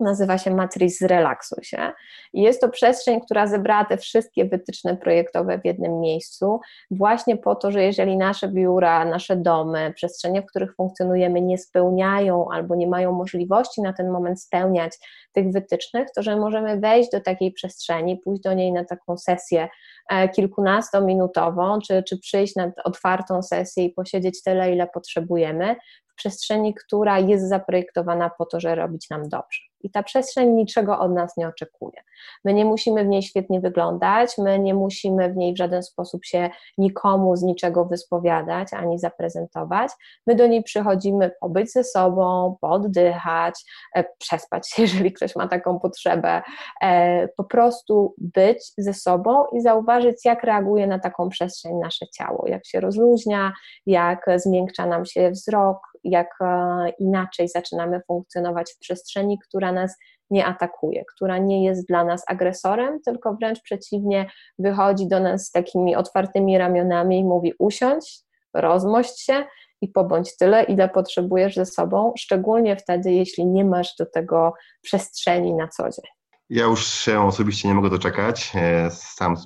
nazywa się Matrix Relaksuj się. I jest to przestrzeń, która zebrała te wszystkie wytyczne projektowe w jednym miejscu, właśnie po to, że jeżeli nasze biura, nasze domy, przestrzenie, w których funkcjonujemy, nie spełniają albo nie mają możliwości na ten moment spełniać tych wytycznych, to że możemy wejść do takiej przestrzeni, pójść do niej na taką sesję e, kilkunastominutową, czy, czy przyjść na otwartą sesję i posiedzieć tyle, ile potrzebujemy, w przestrzeni, która jest zaprojektowana po to, żeby robić nam dobrze. I ta przestrzeń niczego od nas nie oczekuje. My nie musimy w niej świetnie wyglądać, my nie musimy w niej w żaden sposób się nikomu z niczego wyspowiadać ani zaprezentować. My do niej przychodzimy pobyć ze sobą, poddychać, e, przespać się, jeżeli ktoś ma taką potrzebę, e, po prostu być ze sobą i zauważyć, jak reaguje na taką przestrzeń nasze ciało, jak się rozluźnia, jak zmiękcza nam się wzrok, jak e, inaczej zaczynamy funkcjonować w przestrzeni, która nas nie atakuje, która nie jest dla nas agresorem, tylko wręcz przeciwnie, wychodzi do nas z takimi otwartymi ramionami i mówi: usiądź, rozmość się i pobądź tyle, ile potrzebujesz ze sobą, szczególnie wtedy, jeśli nie masz do tego przestrzeni na co dzień. Ja już się osobiście nie mogę doczekać. E, sam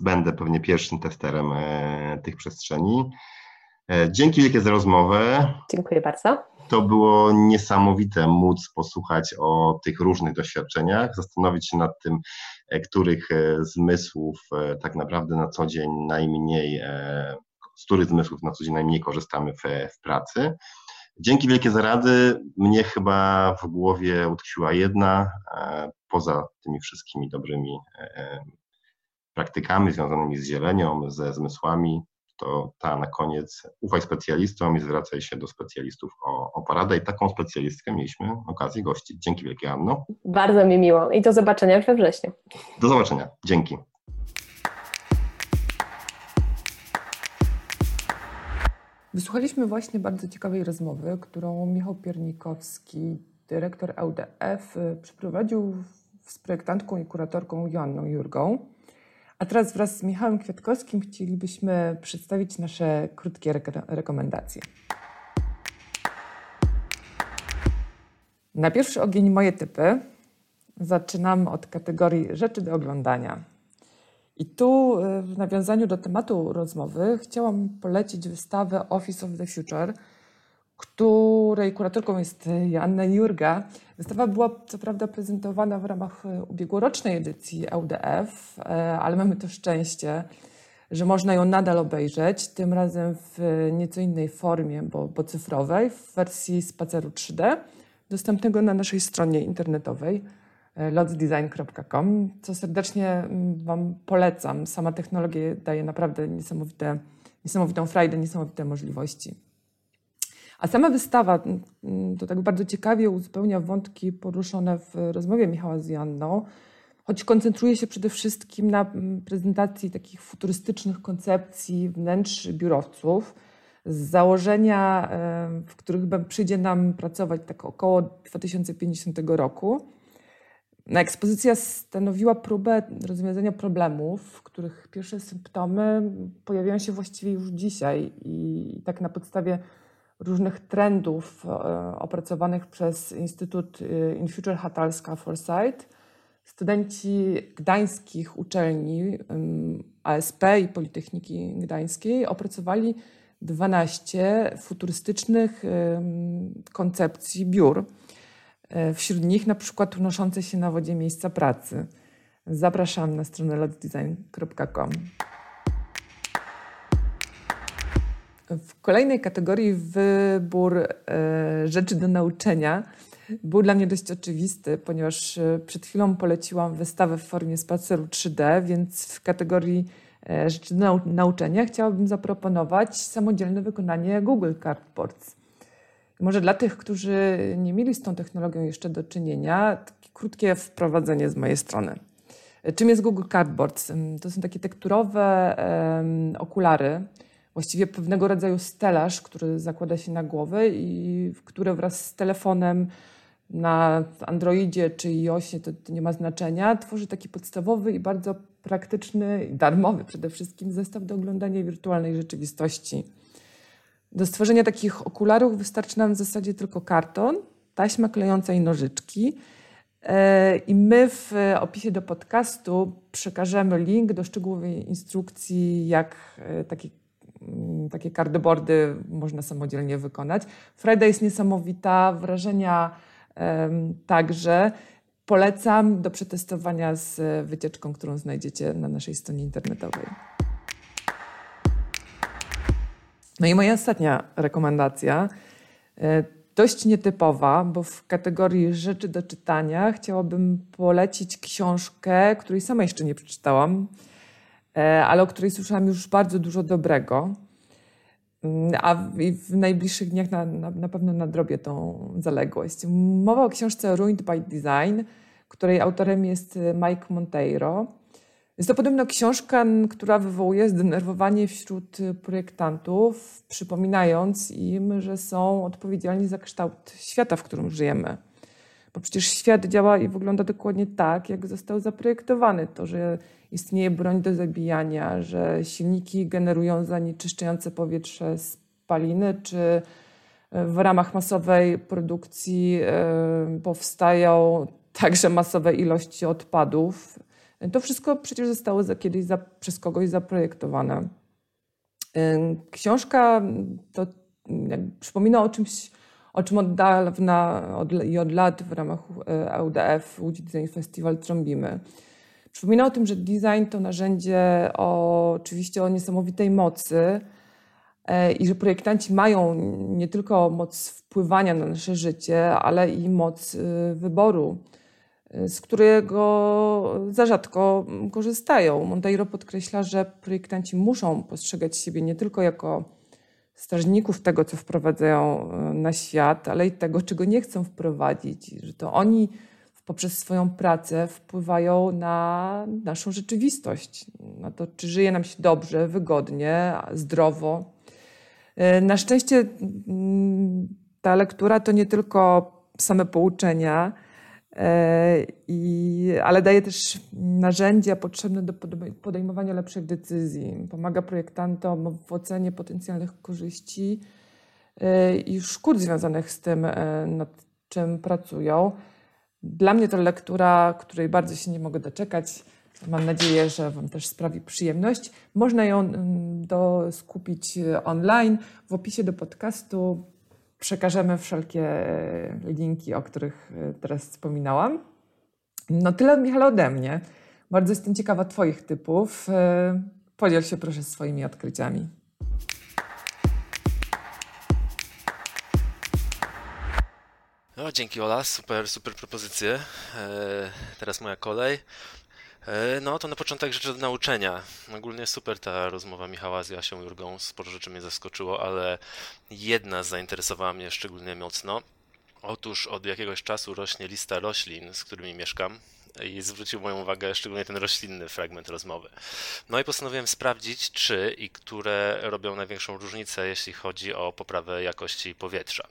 będę pewnie pierwszym testerem e, tych przestrzeni. E, dzięki wielkie za rozmowę. Dziękuję bardzo. To było niesamowite móc posłuchać o tych różnych doświadczeniach, zastanowić się nad tym, e, których e, zmysłów tak naprawdę na co dzień najmniej, z których zmysłów na co dzień najmniej korzystamy w, w pracy. Dzięki wielkie za rady. Mnie chyba w głowie utkwiła jedna, poza tymi wszystkimi dobrymi praktykami związanymi z zielenią, ze zmysłami, to ta na koniec ufaj specjalistom i zwracaj się do specjalistów o, o poradę i taką specjalistkę mieliśmy okazję gościć. Dzięki wielkie Anno. Bardzo mi miło i do zobaczenia już we wrześniu. Do zobaczenia. Dzięki. Wysłuchaliśmy właśnie bardzo ciekawej rozmowy, którą Michał Piernikowski, dyrektor LDF, przeprowadził z projektantką i kuratorką Joanną Jurgą. A teraz wraz z Michałem Kwiatkowskim chcielibyśmy przedstawić nasze krótkie rekomendacje. Na pierwszy ogień moje typy. Zaczynamy od kategorii rzeczy do oglądania. I tu y, w nawiązaniu do tematu rozmowy chciałam polecić wystawę Office of the Future – której kuratorką jest Joanna Jurga. Wystawa była co prawda prezentowana w ramach ubiegłorocznej edycji LDF, e, ale mamy to szczęście, że można ją nadal obejrzeć, tym razem w nieco innej formie, bo, bo cyfrowej, w wersji spaceru 3D, dostępnego na naszej stronie internetowej e, lotsdesign.com, co serdecznie mm, Wam polecam. Sama technologia daje naprawdę niesamowite, niesamowitą frajdę, niesamowite możliwości. A sama wystawa mm, to tak bardzo ciekawie uzupełnia wątki poruszone w rozmowie Michała z Janną, choć koncentruje się przede wszystkim na mm, prezentacji takich futurystycznych koncepcji wnętrz biurowców, z założenia, w których przyjdzie nam pracować tak około 2050 roku. Ekspozycja stanowiła próbę rozwiązania problemów, których pierwsze symptomy pojawiają się właściwie już dzisiaj i tak na podstawie różnych trendów e, opracowanych przez Instytut e, In Future Hatalska Foresight. Studenci gdańskich uczelni ASP i Politechniki Gdańskiej opracowali 12 futurystycznych koncepcji biur. E, wśród nich na przykład unoszące się na wodzie miejsca pracy. Zapraszam na stronę lotdesign.com. W kolejnej kategorii wybór e, rzeczy do nauczenia był dla mnie dość oczywisty, ponieważ e, przed chwilą poleciłam wystawę w formie spaceru 3D, więc w kategorii e, rzeczy do nauczenia chciałabym zaproponować samodzielne wykonanie Google Cardboards. Może dla tych, którzy nie mieli z tą technologią jeszcze do czynienia, takie krótkie wprowadzenie z mojej strony. Czym jest Google Cardboards? To są takie tekturowe okulary, właściwie pewnego rodzaju stelaż, który zakłada się na głowę i które wraz z telefonem na Androidzie czy iOSie, to, to nie ma znaczenia, tworzy taki podstawowy i bardzo praktyczny i darmowy przede wszystkim zestaw do oglądania wirtualnej rzeczywistości. Do stworzenia takich okularów wystarczy nam w zasadzie tylko karton, taśma klejąca i nożyczki. I my w opisie do podcastu przekażemy link do szczegółowej instrukcji, jak takie, mm, takie cardboardy można samodzielnie wykonać. Frajda jest niesamowita, wrażenia także. Polecam do przetestowania z wycieczką, którą znajdziecie na naszej stronie internetowej. No i moja ostatnia rekomendacja, e, dość nietypowa, bo w kategorii rzeczy do czytania chciałabym polecić książkę, której sama jeszcze nie przeczytałam, e, ale o której słyszałam już bardzo dużo dobrego. Mm, a w, najbliższych dniach na, na, na pewno nadrobię tą zaległość. Mowa o książce Ruined by Design, której autorem jest Mike Monteiro. Jest to podobno książka, która wywołuje zdenerwowanie wśród projektantów, przypominając im, że są odpowiedzialni za kształt świata, w którym żyjemy. Bo przecież świat działa i wygląda dokładnie tak, jak został zaprojektowany. To, że istnieje broń do zabijania, że silniki generują zanieczyszczające powietrze spaliny, czy w ramach masowej produkcji powstają także masowe ilości odpadów. To wszystko przecież zostało kiedyś za, przez kogoś zaprojektowane. Książka to przypomina o czymś, o czym od dawna od, i od lat w ramach EUDF, Łódź Design Festival trąbimy. Przypomina o tym, że design to narzędzie o, oczywiście o niesamowitej mocy e, i że projektanci mają nie tylko moc wpływania na nasze życie, ale i moc y, wyboru, z którego za rzadko korzystają. Monteiro podkreśla, że projektanci muszą postrzegać siebie nie tylko jako strażników tego, co wprowadzają y, na świat, ale i tego, czego nie chcą wprowadzić, że to oni poprzez swoją pracę wpływają na naszą rzeczywistość, na to, czy żyje nam się dobrze, wygodnie, zdrowo. E, na szczęście mm, ta lektura to nie tylko same pouczenia, e, ale daje też narzędzia potrzebne do podejmowania lepszych decyzji. Pomaga projektantom w ocenie potencjalnych korzyści e, i szkód związanych z tym, nad czym pracują. Dla mnie to lektura, której bardzo się nie mogę doczekać. Mam nadzieję, że Wam też sprawi przyjemność. Można ją mm, skupić e, online. W opisie do podcastu przekażemy wszelkie e, linki, o których e, teraz wspominałam. No tyle, Michał, ode mnie. Bardzo jestem ciekawa Twoich typów. Podziel się proszę swoimi odkryciami. No, dzięki Ola, super, super propozycje. E, teraz moja kolej. E, no to na początek rzeczy do nauczenia. Ogólnie super ta rozmowa Michała z Jasią Jurgą, sporo rzeczy mnie zaskoczyło, ale jedna zainteresowała mnie szczególnie mocno. Otóż od jakiegoś czasu rośnie lista roślin, z którymi mieszkam i zwrócił moją uwagę szczególnie ten roślinny fragment rozmowy. No i postanowiłem sprawdzić, czy i które robią największą różnicę, jeśli chodzi o poprawę jakości powietrza.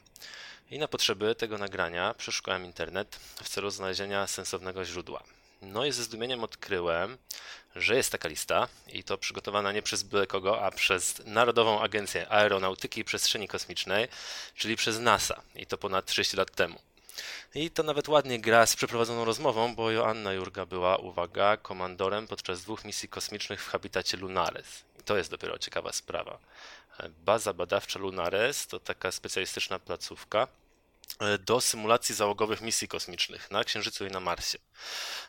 I na potrzeby tego nagrania przeszukałem internet w celu znalezienia sensownego źródła. No i ze zdumieniem odkryłem, że jest taka lista i to przygotowana nie przez byle kogo, a przez Narodową Agencję Aeronautyki i Przestrzeni Kosmicznej, czyli przez NASA i to ponad 30 lat temu. I to nawet ładnie gra z przeprowadzoną rozmową, bo Joanna Jurga była, uwaga, komandorem podczas dwóch misji kosmicznych w habitacie Lunares. I to jest dopiero ciekawa sprawa. Baza badawcza Lunares to taka specjalistyczna placówka do symulacji załogowych misji kosmicznych na Księżycu i na Marsie.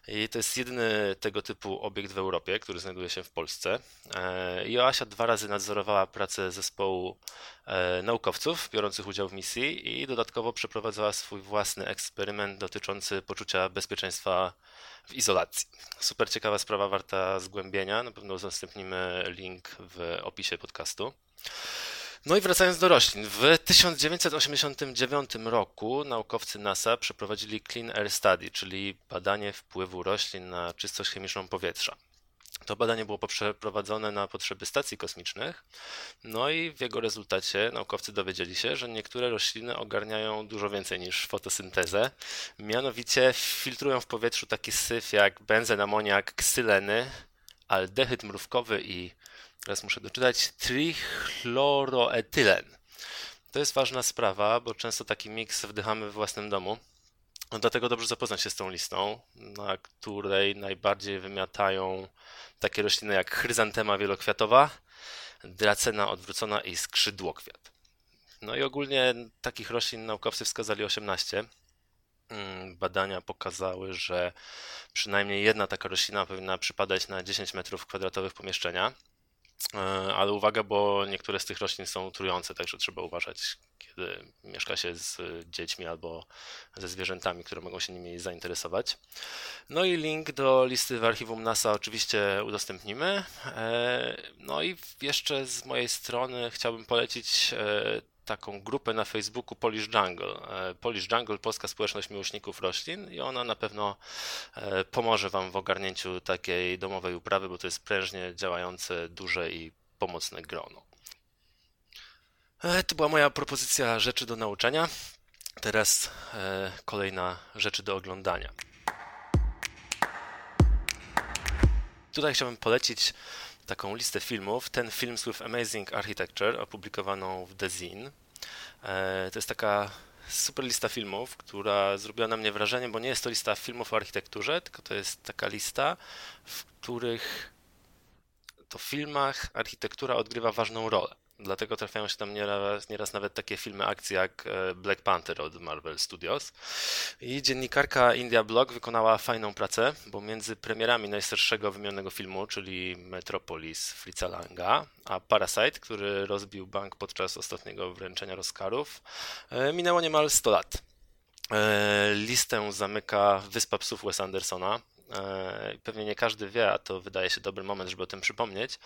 I to jest jedyny tego typu obiekt w Europie, który znajduje się w Polsce. E, Joasia dwa razy nadzorowała pracę zespołu e, naukowców biorących udział w misji i dodatkowo przeprowadzała swój własny eksperyment dotyczący poczucia bezpieczeństwa w izolacji. Super ciekawa sprawa, warta zgłębienia. Na pewno udostępnimy link w opisie podcastu. No i wracając do roślin. W 1989 roku naukowcy NASA przeprowadzili Clean Air Study, czyli badanie wpływu roślin na czystość chemiczną powietrza. To badanie było przeprowadzone na potrzeby stacji kosmicznych, no i w jego rezultacie naukowcy dowiedzieli się, że niektóre rośliny ogarniają dużo więcej niż fotosyntezę. Mianowicie filtrują w powietrzu taki syf jak benzen, amoniak, ksyleny, aldehyd mrówkowy i teraz muszę doczytać, trichloroetylen. To jest ważna sprawa, bo często taki miks wdychamy w własnym domu. No, dlatego dobrze zapoznać się z tą listą, na której najbardziej wymiatają takie rośliny jak chryzantema wielokwiatowa, dracena odwrócona i skrzydłokwiat. No i ogólnie takich roślin naukowcy wskazali 18. Mm, badania pokazały, że przynajmniej jedna taka roślina powinna przypadać na 10 metrów kwadratowych pomieszczenia. E, ale uwaga, bo niektóre z tych roślin są trujące, także trzeba uważać, kiedy mieszka się z dziećmi albo ze zwierzętami, które mogą się nimi zainteresować. No i link do listy w archiwum NASA oczywiście udostępnimy. E, no i jeszcze z mojej strony chciałbym polecić e, taką grupę na Facebooku Polish Jungle. E, Polish Jungle, Polska Społeczność Miłośników Roślin i ona na pewno e, pomoże Wam w ogarnięciu takiej domowej uprawy, bo to jest prężnie działające, duże i pomocne grono. E, to była moja propozycja rzeczy do nauczania. Teraz kolejna rzeczy do oglądania. Tutaj chciałbym polecić taką listę filmów. Ten Films with Amazing Architecture, opublikowaną w The Zine. E, to jest taka super lista filmów, która zrobiła na mnie wrażenie, bo nie jest to lista filmów o architekturze, tylko to jest taka lista, w których to filmach architektura odgrywa ważną rolę. Dlatego trafiają się tam nieraz, nieraz nawet takie filmy akcji jak e, Black Panther od Marvel Studios. I dziennikarka India Blog wykonała fajną pracę, bo między premierami najstarszego wymienionego filmu, czyli Metropolis Fritza Langa, a Parasite, który rozbił bank podczas ostatniego wręczenia Oscarów, e, minęło niemal 100 lat. E, listę zamyka Wyspa Psów Wes Andersona, pewnie nie każdy wie, a to wydaje się dobry moment, żeby o tym przypomnieć,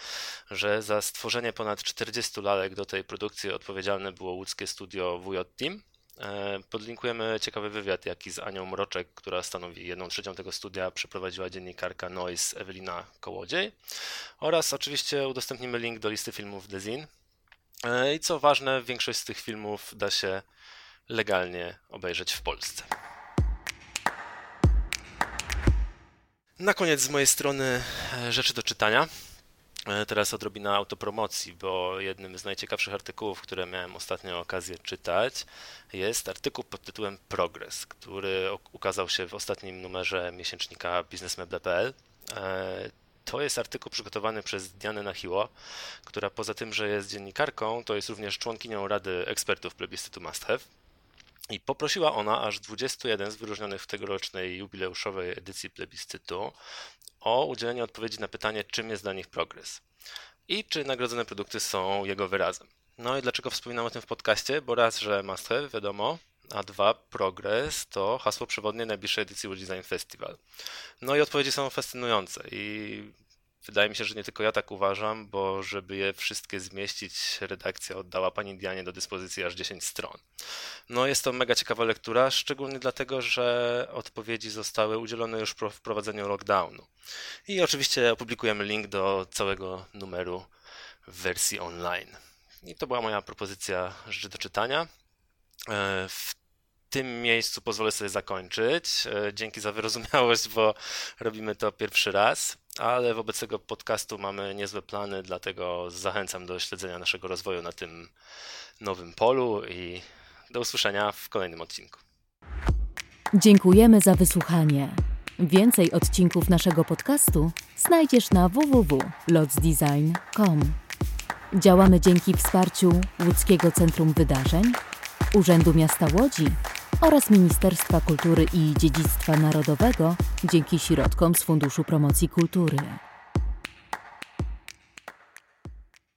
że za stworzenie ponad 40 lalek do tej produkcji odpowiedzialne było łódzkie studio WJ Team. E, podlinkujemy ciekawy wywiad, jaki z Anią Mroczek, która stanowi jedną trzecią tego studia, przeprowadziła dziennikarka Noise Ewelina Kołodziej. Oraz oczywiście udostępnimy link do listy filmów Dezin. E, I co ważne, większość z tych filmów da się legalnie obejrzeć w Polsce. Na koniec z mojej strony e, rzeczy do czytania. E, teraz odrobina autopromocji, bo jednym z najciekawszych artykułów, które miałem ostatnio okazję czytać, jest artykuł pod tytułem Progress, który ukazał się w ostatnim numerze miesięcznika biznesmeble.pl. E, to jest artykuł przygotowany przez Dianę Nachiło, która poza tym, że jest dziennikarką, to jest również członkinią Rady Ekspertów Plebiscytu Must Have. I poprosiła ona aż 21 z wyróżnionych w tegorocznej jubileuszowej edycji plebiscytu o udzielenie odpowiedzi na pytanie, czym jest dla nich progres i czy nagrodzone produkty są jego wyrazem. No i dlaczego wspominam o tym w podcaście? Bo raz, że must have, wiadomo, a dwa, progres to hasło przewodnie najbliższej edycji World Design Festival. No i odpowiedzi są fascynujące i Wydaje mi się, że nie tylko ja tak uważam, bo żeby je wszystkie zmieścić, redakcja oddała pani Dianie do dyspozycji aż 10 stron. No jest to mega ciekawa lektura, szczególnie dlatego, że odpowiedzi zostały udzielone już po wprowadzeniu lockdownu. I oczywiście opublikujemy link do całego numeru w wersji online. I to była moja propozycja do czytania. E, w tym miejscu pozwolę sobie zakończyć. E, dzięki za wyrozumiałość, bo robimy to pierwszy raz, ale wobec tego podcastu mamy niezłe plany, dlatego zachęcam do śledzenia naszego rozwoju na tym nowym polu i do usłyszenia w kolejnym odcinku. Dziękujemy za wysłuchanie. Więcej odcinków naszego podcastu znajdziesz na www.lotsdesign.com. Działamy dzięki wsparciu Łódzkiego Centrum Wydarzeń, Urzędu Miasta Łodzi oraz Ministerstwa Kultury i Dziedzictwa Narodowego dzięki środkom z Funduszu Promocji Kultury.